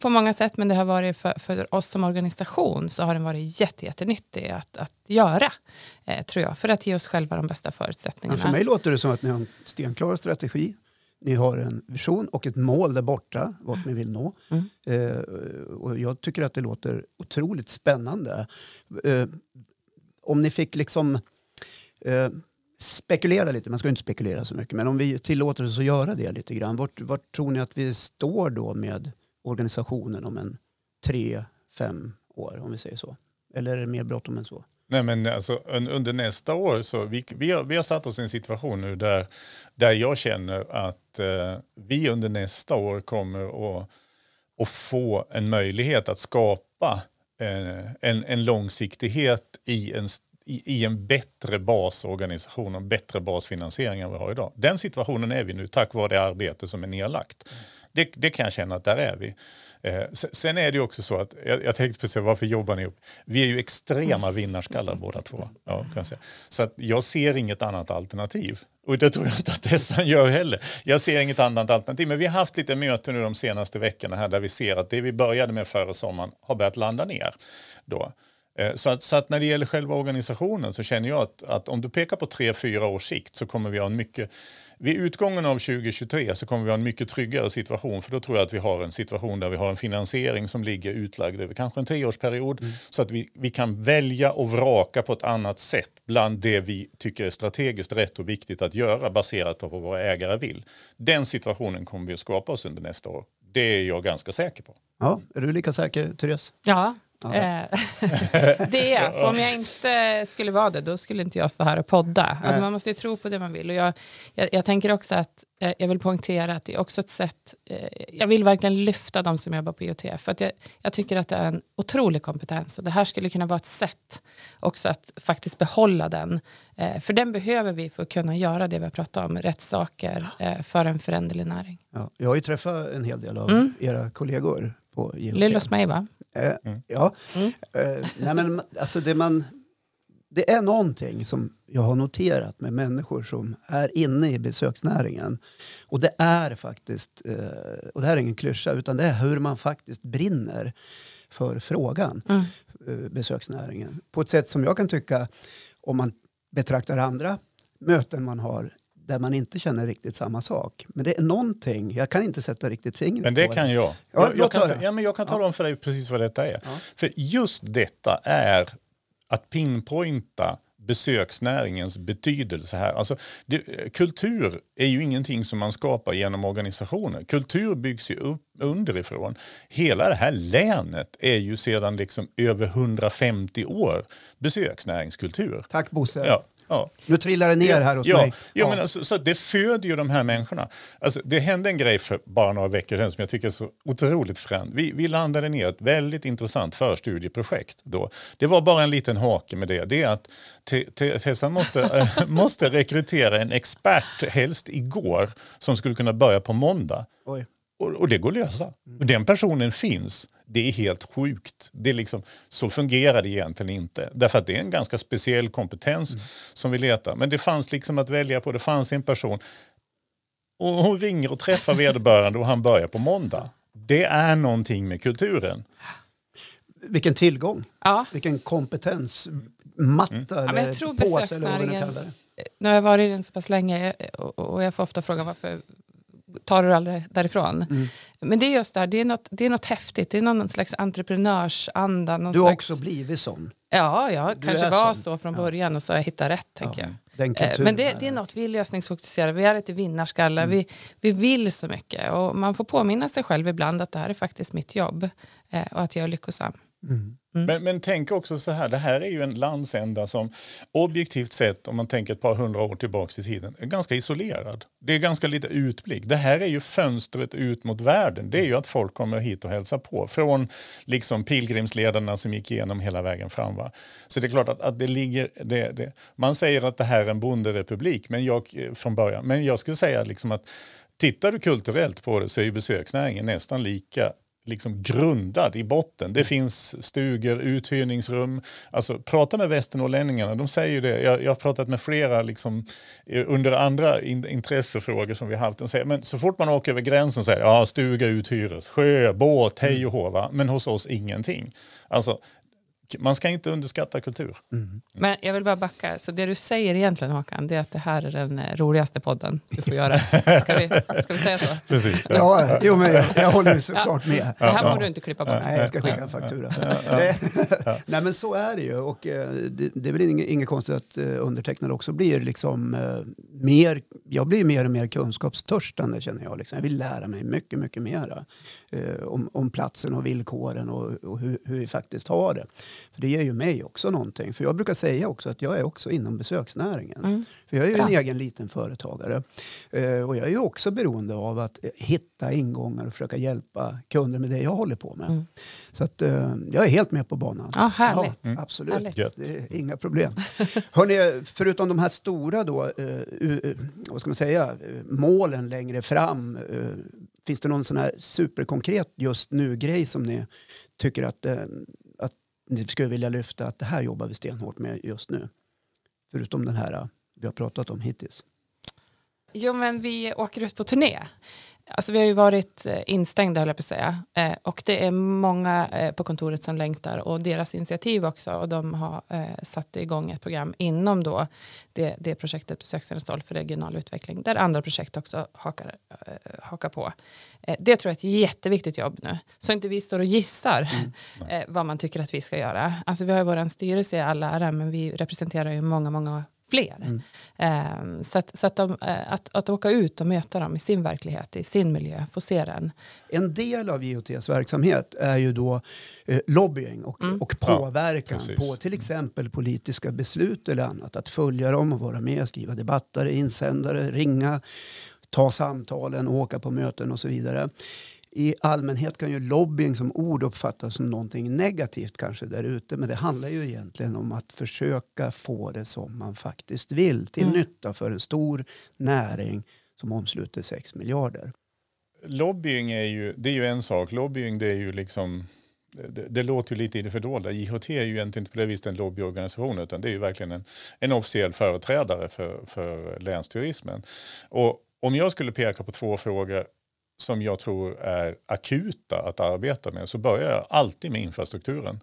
på många sätt men det har varit för, för oss som organisation så har den varit jätte, jättenyttig att, att göra, eh, tror jag, för att ge oss själva de bästa förutsättningarna. Men för mig låter det som att ni har en stenklar strategi. Ni har en vision och ett mål där borta, vart ni vill nå. Mm. Eh, och jag tycker att det låter otroligt spännande. Eh, om ni fick liksom... Spekulera lite, man ska inte spekulera så mycket, men om vi tillåter oss att göra det lite grann. Vart, vart tror ni att vi står då med organisationen om en tre, fem år, om vi säger så? Eller är det mer bråttom än så? Nej, men alltså, under nästa år så vi, vi, har, vi har satt oss i en situation nu där, där jag känner att eh, vi under nästa år kommer att, att få en möjlighet att skapa en, en, en långsiktighet i en, i, i en bättre basorganisation och bättre basfinansiering än vi har idag. Den situationen är vi nu tack vare det arbete som är nedlagt. Det, det kan jag känna att där är vi. Eh, sen är det också så att, jag, jag tänkte precis varför jobbar ni ihop? Vi är ju extrema vinnarskallar båda två. Ja, kan jag säga. Så att jag ser inget annat alternativ. Och det tror jag inte att Tessan gör heller. Jag ser inget annat alternativ. Men vi har haft lite möten nu de senaste veckorna här där vi ser att det vi började med före sommaren har börjat landa ner. Då. Eh, så att, så att, när det gäller själva organisationen så känner jag att, att om du pekar på tre, fyra års sikt så kommer vi ha en mycket vid utgången av 2023 så kommer vi ha en mycket tryggare situation för då tror jag att vi har en situation där vi har en finansiering som ligger utlagd över kanske en treårsperiod mm. så att vi, vi kan välja och vraka på ett annat sätt bland det vi tycker är strategiskt rätt och viktigt att göra baserat på vad våra ägare vill. Den situationen kommer vi att skapa oss under nästa år. Det är jag ganska säker på. Ja, är du lika säker, Therese? Ja, [LAUGHS] det är för om jag inte skulle vara det då skulle inte jag stå här och podda. Alltså man måste ju tro på det man vill. Och jag, jag, jag tänker också att eh, jag vill poängtera att det är också ett sätt, eh, jag vill verkligen lyfta de som jobbar på IOTF. För att jag, jag tycker att det är en otrolig kompetens och det här skulle kunna vara ett sätt också att faktiskt behålla den. För den behöver vi för att kunna göra det vi har pratat om, rätt saker för en föränderlig näring. Ja, jag har ju träffat en hel del av mm. era kollegor på IOTF. Lillos mig va? Eh, mm. Ja, mm. Eh, nej men alltså det man... Det är någonting som jag har noterat med människor som är inne i besöksnäringen. Och det är faktiskt, eh, och det här är ingen klyscha, utan det är hur man faktiskt brinner för frågan, mm. Eh, besöksnäringen. På ett sätt som jag kan tycka, om man betraktar andra möten man har där man inte känner riktigt samma sak. Men det är någonting, jag kan inte sätta riktigt fingret Men det, kan jag. Ja, jag, jag, kan, ja, men jag kan tala ja. om för dig precis vad detta är. Ja. För just detta är att pinpointa besöksnäringens betydelse här. Alltså, det, kultur är ju ingenting som man skapar genom organisationer. Kultur byggs ju upp underifrån. Hela det här länet är ju sedan liksom över 150 år besöksnäringskultur. Tack Bosse. Ja. Ja. Nu trillar det ner ja, här hos ja, mig. Ja, Men alltså, så det föder ju de här människorna. Alltså, det hände en grej för bara några veckor sedan som jag tycker är så otroligt fränt. Vi, vi landade ner ett väldigt intressant förstudieprojekt. Då. Det var bara en liten hake med det. Det är att Tessan måste, äh, [LAUGHS] måste rekrytera en expert, helst igår, som skulle kunna börja på måndag. Oj. Och, och, det går att lösa. Mm. Den personen finns. Det är helt sjukt. Det är liksom, så fungerar det egentligen inte. Därför att det är en ganska speciell kompetens mm. som vi letar. Men det fanns liksom att välja på. Det fanns en person. Och hon ringer och träffar [LAUGHS] vederbörande och han börjar på måndag. Det är någonting med kulturen. Vilken tillgång. Ja. Vilken kompetens. Matta mm. eller ja, jag tror påse eller vad vi nu kallar det. Nu har jag varit i den så pass länge och jag får ofta frågan varför tar du aldrig därifrån. Mm. Men det är just där, det är, något, det är något häftigt, det är någon slags entreprenörsanda. Någon du har slags... också blivit sån. Ja, jag du kanske var sån. så från början ja. och så har jag hittat rätt. Tänker ja, jag. Eh, men det, det, är något, vi är lösningsfokuserade, vi är lite vinnarskallar, mm. vi, vi vill så mycket. Och man får påminna sig själv ibland att det här är faktiskt mitt jobb eh, och att jag är lyckosam. Mm. Mm. Men, men tänk också så här, det här är ju en landsända som objektivt sett, om man tänker ett par hundra år tillbaka i tiden, är ganska isolerad. Det är ganska lite utblick. Det här är ju fönstret ut mot världen. Det är ju att folk kommer hit och hälsar på. Från liksom pilgrimsledarna som gick igenom hela vägen fram. Va? Så det är klart att, att det ligger... Det, det. Man säger att det här är en bonderepublik men jag, eh, från början, men jag skulle säga liksom att Tittar du kulturellt på det så är ju besöksnäringen nästan lika liksom grundad i botten. Det finns stugor, uthyrningsrum. Alltså, prata med västernorrlänningarna, de säger det. Jag, jag har pratat med flera liksom, eh, under andra in, intressefrågor som vi har haft. De säger, men så fort man åker över gränsen säger ja, stuga uthyres, sjö, båt, hej och hå. Men hos oss ingenting. Alltså, man ska inte underskatta kultur. Mm. Men jag vill bara backa. Så det du säger egentligen Håkan, det är att det här är den eh, roligaste podden du får göra. Ska vi, ska vi säga så? [LAUGHS] Precis. Ja, ja jo, men jag, jag håller såklart med. Det här får du inte klippa bort. Nej, jag ska skicka en faktura. [LAUGHS] Nej, men så är det ju. Och, eh, det, det är väl inget, inget konstigt att eh, undertecknad också blir liksom, mer... Jag blir mer och mer kunskapstörstande känner jag. Liksom. Jag vill lära mig mycket, mycket mera om, om platsen och villkoren och, och hur, hur, vi faktiskt har det. För Det ger ju mig också någonting. För Jag brukar säga också att jag är också inom besöksnäringen. Mm. För Jag är ju en egen liten företagare. Eh, och Jag är ju också beroende av att eh, hitta ingångar och försöka hjälpa kunder med det jag håller på med. Mm. Så att, eh, jag är helt med på banan. Ja, härligt. Ja, mm. Absolut, härligt. det är inga problem. [LAUGHS] Hörrni, förutom de här stora då, eh, vad ska man säga, målen längre fram Finns det någon sån här superkonkret just nu-grej som ni tycker att, det skulle vilja lyfta? Att det här jobbar vi stenhårt med just nu. Förutom den här eh, vi har pratat om hittills. Jo, men vi åker ut på turné. Alltså vi har ju varit eh, instängda höll jag på att säga. Eh, och det är många eh, på kontoret som längtar och deras initiativ också. Och de har satt igång ett program inom då det, det projektet Besökscentral för regional utveckling. Där andra projekt också hakar, hakar på. Det tror jag är ett jätteviktigt jobb nu. Så inte vi står och gissar mm. vad man tycker att vi ska göra. Alltså vi har ju vår styrelse i alla ära men vi representerar ju många, många fler. Mm. Um, så att, så att, de, uh, att, att åka ut och möta dem i sin verklighet, i sin miljö, få se den. En del av IOTs verksamhet är ju då eh, lobbying och, mm. och påverkan ja, på till exempel politiska beslut eller annat. Att följa dem och vara med, skriva debatter, insändare, ringa, ta samtalen, åka på möten och så vidare i allmänhet kan ju lobbying som ord uppfattas som någonting negativt kanske där ute. Men det handlar ju egentligen om att försöka få det som man faktiskt vill till mm. nytta för en stor näring som omsluter 6 miljarder. Lobbying är ju, det är ju en sak. Lobbying det är ju liksom det, det, låter ju lite i det fördolda. IHT är ju egentligen inte på det viset en lobbyorganisation utan det är ju verkligen en, en officiell företrädare för, för länsturismen. Och om jag skulle peka på två frågor som jag tror är akuta att arbeta med så börjar jag alltid med infrastrukturen.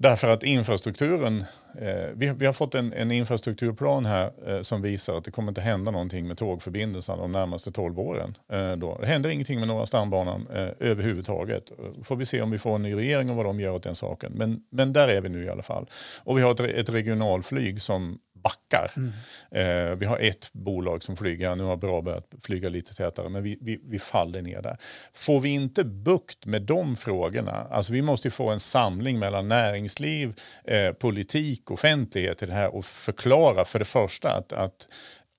Därför att infrastrukturen, eh, vi, vi, har fått en, en infrastrukturplan här eh, som visar att det kommer inte hända någonting med tågförbindelserna de närmaste 12 åren. Eh, då. Det händer ingenting med Norra stambanan eh, överhuvudtaget. Får vi se om vi får en ny regering och vad de gör åt den saken. Men, men där är vi nu i alla fall. Och vi har ett, ett regionalflyg som backar. Mm. Eh, vi har ett bolag som flyger, nu har Bra börjat flyga lite tätare, men vi, vi, vi, faller ner där. Får vi inte bukt med de frågorna, alltså vi måste få en samling mellan näringsliv, eh, politik, offentlighet i det här och förklara för det första att, att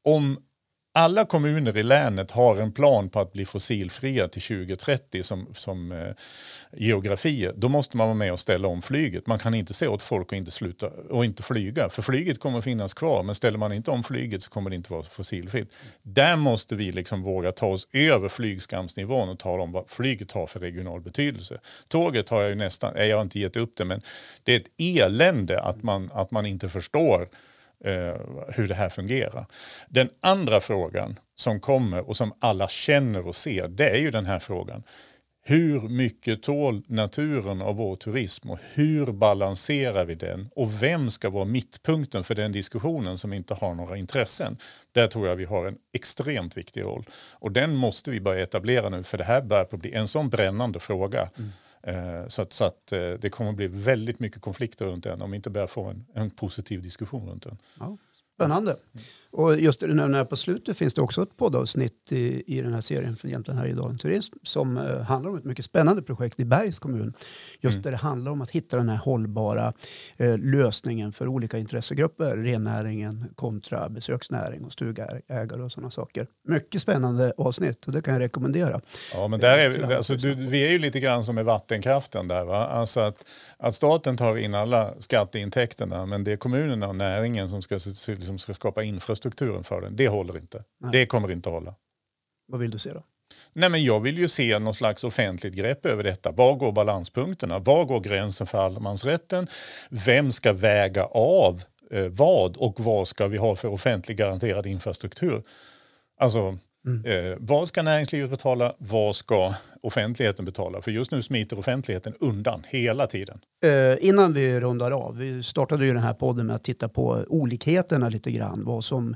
om alla kommuner i länet har en plan på att bli fossilfria till 2030 som, som eh, geografi. då måste man vara med och ställa om flyget. Man kan inte säga åt folk att inte, sluta, och inte flyga, för flyget kommer att finnas kvar, men ställer man inte om flyget så kommer det inte vara fossilfritt. Där måste vi liksom våga ta oss över flygskamsnivån och tala om vad flyget har för regional betydelse. Tåget har jag ju nästan, jag har inte gett upp det, men det är ett elände att man, att man inte förstår eh, hur det här fungerar. Den andra frågan som kommer och som alla känner och ser, det är ju den här frågan. Hur mycket tål naturen av vår turism och hur balanserar vi den? Och vem ska vara mittpunkten för den diskussionen som inte har några intressen? Där tror jag vi har en extremt viktig roll. Och den måste vi börja etablera nu för det här börjar bli en sån brännande fråga. Mm. Eh, så att, så att eh, det kommer bli väldigt mycket konflikter runt den om vi inte börjar få en, en positiv diskussion runt den. Ja, spännande. Och just nu när på slutet finns det också ett poddavsnitt i, i den här serien från Jämtland Härjedalen Turism som uh, handlar om ett mycket spännande projekt i Bergs kommun. Just mm. där det handlar om att hitta den här hållbara uh, lösningen för olika intressegrupper. Rennäringen kontra besöksnäring och stugägare och sådana saker. Mycket spännande avsnitt och det kan jag rekommendera. Ja, men där är vi, alltså, du, vi är ju lite grann som med vattenkraften där. Va? Alltså att, att staten tar in alla skatteintäkterna men det är kommunerna och näringen som ska, som ska skapa infrastruktur infrastrukturen för den. Det håller inte. Nej. Det kommer inte att hålla. Vad vill du se då? Nej, men jag vill ju se någon slags offentligt grepp över detta. Var går balanspunkterna? Var går gränsen för allemansrätten? Vem ska väga av eh, vad och vad ska vi ha för offentlig garanterad infrastruktur? Alltså, Mm. Eh, vad ska näringslivet betala? Vad ska offentligheten betala? För just nu smiter offentligheten undan hela tiden. Eh, innan vi rundar av, vi startade ju den här podden med att titta på olikheterna lite grann. Vad som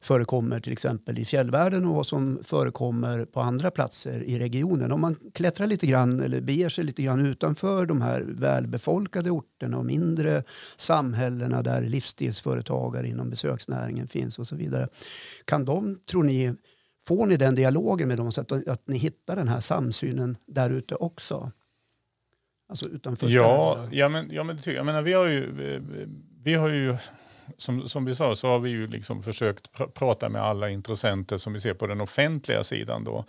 förekommer till exempel i fjällvärlden och vad som förekommer på andra platser i regionen. Om man klättrar lite grann eller beger sig lite grann utanför de här välbefolkade orterna och mindre samhällena där livsstilsföretagare inom besöksnäringen finns och så vidare. Kan de, tror ni, får ni den dialogen med dem så att, att ni hittar den här samsynen där ute också? Alltså utanför ja, ja, men, ja, men jag menar, vi har ju, vi har ju som, som vi sa så har vi ju liksom försökt pr prata med alla intressenter som vi ser på den offentliga sidan. Då.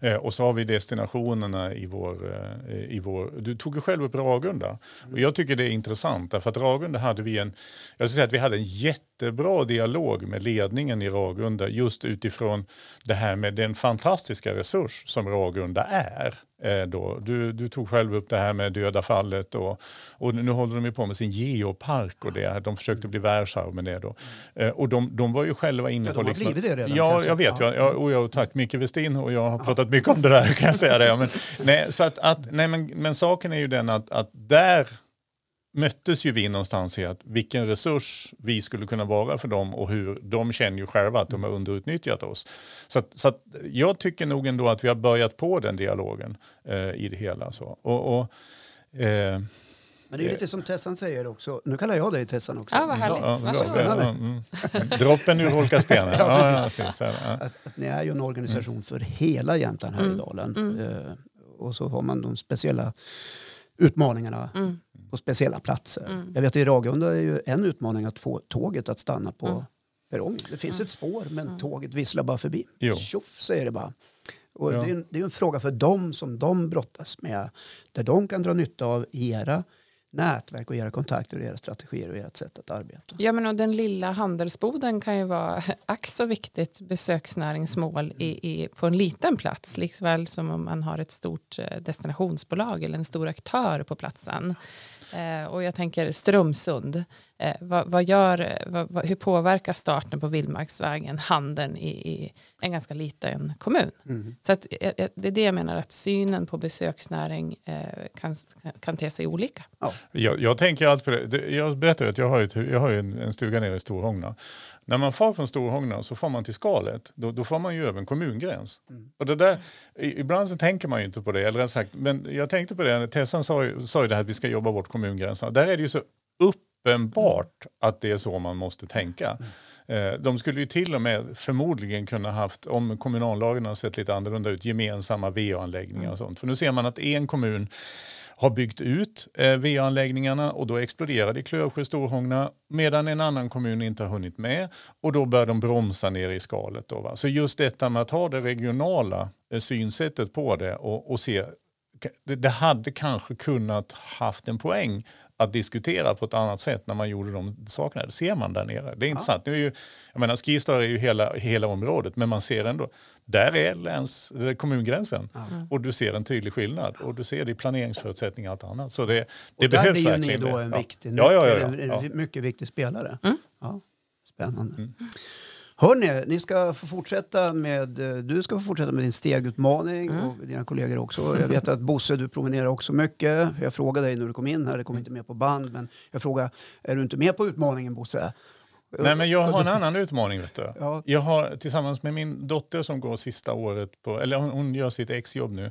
Eh, och så har vi destinationerna i vår, eh, i vår... Du tog ju själv upp Ragunda. Och jag tycker det är intressant därför att Ragunda hade vi en... Jag säga att vi hade en jättebra dialog med ledningen i Ragunda just utifrån det här med den fantastiska resurs som Ragunda är. Eh, då. Du, du tog själv upp det här med döda fallet och, och nu håller de ju på med sin geopark och det. De försökte bli världsarv med det då. Eh, och de, de var ju själva inne ja, på... De har liksom, blivit det redan. Ja, jag vet. Ja. Jag, och jag, tack Micke Westin och jag har pratat mycket om det där kan jag säga det. Men, nej, så att, att, nej, men, men saken är ju den att, att där möttes ju vi någonstans i att vilken resurs vi skulle kunna vara för dem och hur de känner ju själva att de har underutnyttjat oss. Så, att, så att jag tycker nog ändå att vi har börjat på den dialogen eh, i det hela. Så. Och, och eh, men det är lite som Tessan säger också. Nu kallar jag dig Tessan också. Ja, vad härligt. Ja, Varsågod. Ja, mm. Droppen urholkar stenen. [LAUGHS] ja, ja, precis, ja. Att, att ni är ju en organisation mm. för hela Jämtland, Härjedalen. Mm. Mm. Eh, och så har man de speciella utmaningarna mm. På speciella platser. Mm. Jag vet att i Ragunda är ju en utmaning att få tåget att stanna på mm. perrongen. Det finns ett spår men tåget visslar bara förbi. Tjoff säger det bara. Och ja. det, är, det är en fråga för dem som de brottas med. Där de kan dra nytta av era nätverk och era kontakter och era strategier och ert sätt att arbeta. Ja, men och den lilla handelsboden kan ju vara [LAUGHS] ack så viktigt besöksnäringsmål i, i, på en liten plats, likväl som om man har ett stort eh, destinationsbolag eller en stor aktör på platsen. Eh, och jag tänker Strömsund, eh, vad, vad, gör, vad, hur påverkar starten på Vildmarksvägen handeln i, i en ganska liten kommun? Mm. Så att, eh, eh, det är det jag menar, att synen på besöksnäring eh, kan, kan te sig olika. Ja. Jag, jag tänker allt på det. Jag berättade att jag har, ett, jag har en, en stuga nere i Storhångna. När man far från Storhångna så får man till skalet, då, då får man ju över en kommungräns. Mm. Och det där, ibland så tänker man ju inte på det, eller sagt, men jag tänkte på det, Tessan sa ju, sa ju det här att vi ska jobba bort kommungränserna. Där är det ju så uppenbart att det är så man måste tänka. Mm. Eh, de skulle ju till och med förmodligen kunna haft, om kommunallagen har sett lite annorlunda ut, gemensamma VA-anläggningar och sånt. För nu ser man att en kommun har byggt ut eh, VA-anläggningarna och då exploderade i Klövsjö Storhångna medan en annan kommun inte har hunnit med och då bör de bromsa ner i skalet. Då, va? Så just detta med att ha det regionala eh, synsättet på det och, och se det, det hade kanske kunnat haft en poäng att diskutera på ett annat sätt när man gjorde de sakerna. Det ser man där nere. Det är intressant. Ja. Nu är ju, jag menar, Skistar är ju hela, hela området men man ser ändå där är läns, är kommungränsen mm. och du ser en tydlig skillnad och du ser det i planeringsförutsättningar och allt annat. Så det, det behövs verkligen. Där blir ju ni då en, viktig, ja. Ja, ja, ja, en mycket viktig spelare. Mm. Ja, spännande. Mm. Hörni, ni ska få fortsätta med, du ska få fortsätta med din stegutmaning mm. och dina kollegor också. Jag vet att Bosse, du promenerar också mycket. Jag frågade dig när du kom in här, det kom inte med på band, men jag frågade, är du inte med på utmaningen Bosse? Nej, men jag har en annan utmaning. Vet du. Ja. Jag har tillsammans med min dotter som går sista året, på, eller hon, hon gör sitt exjobb nu,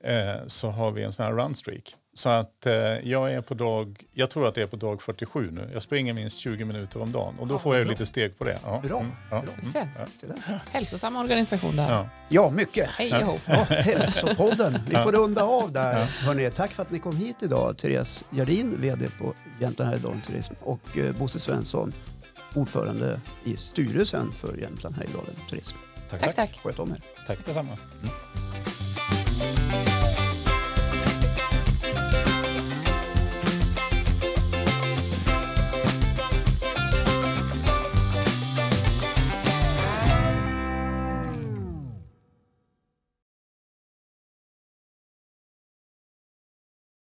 eh, så har vi en sån här runstreak. Så att eh, jag är på dag, jag tror att det är på dag 47 nu. Jag springer minst 20 minuter om dagen och då ja, får jag bra. lite steg på det. Ja. Bra. Mm, ja. bra. Mm, ja. [LAUGHS] Hälsosam organisation där. Ja, ja mycket. Hej ja. ja, Hälsopodden. Vi får runda av där. Ja. Hörrni, tack för att ni kom hit idag. Therese Jardin, vd på Jämtland Härjedalen Turism och eh, Bosse Svensson, ordförande i styrelsen för Jämtland Härjedalen Turism. Tack, tack. tack. Sköt om er. Tack detsamma. Mm.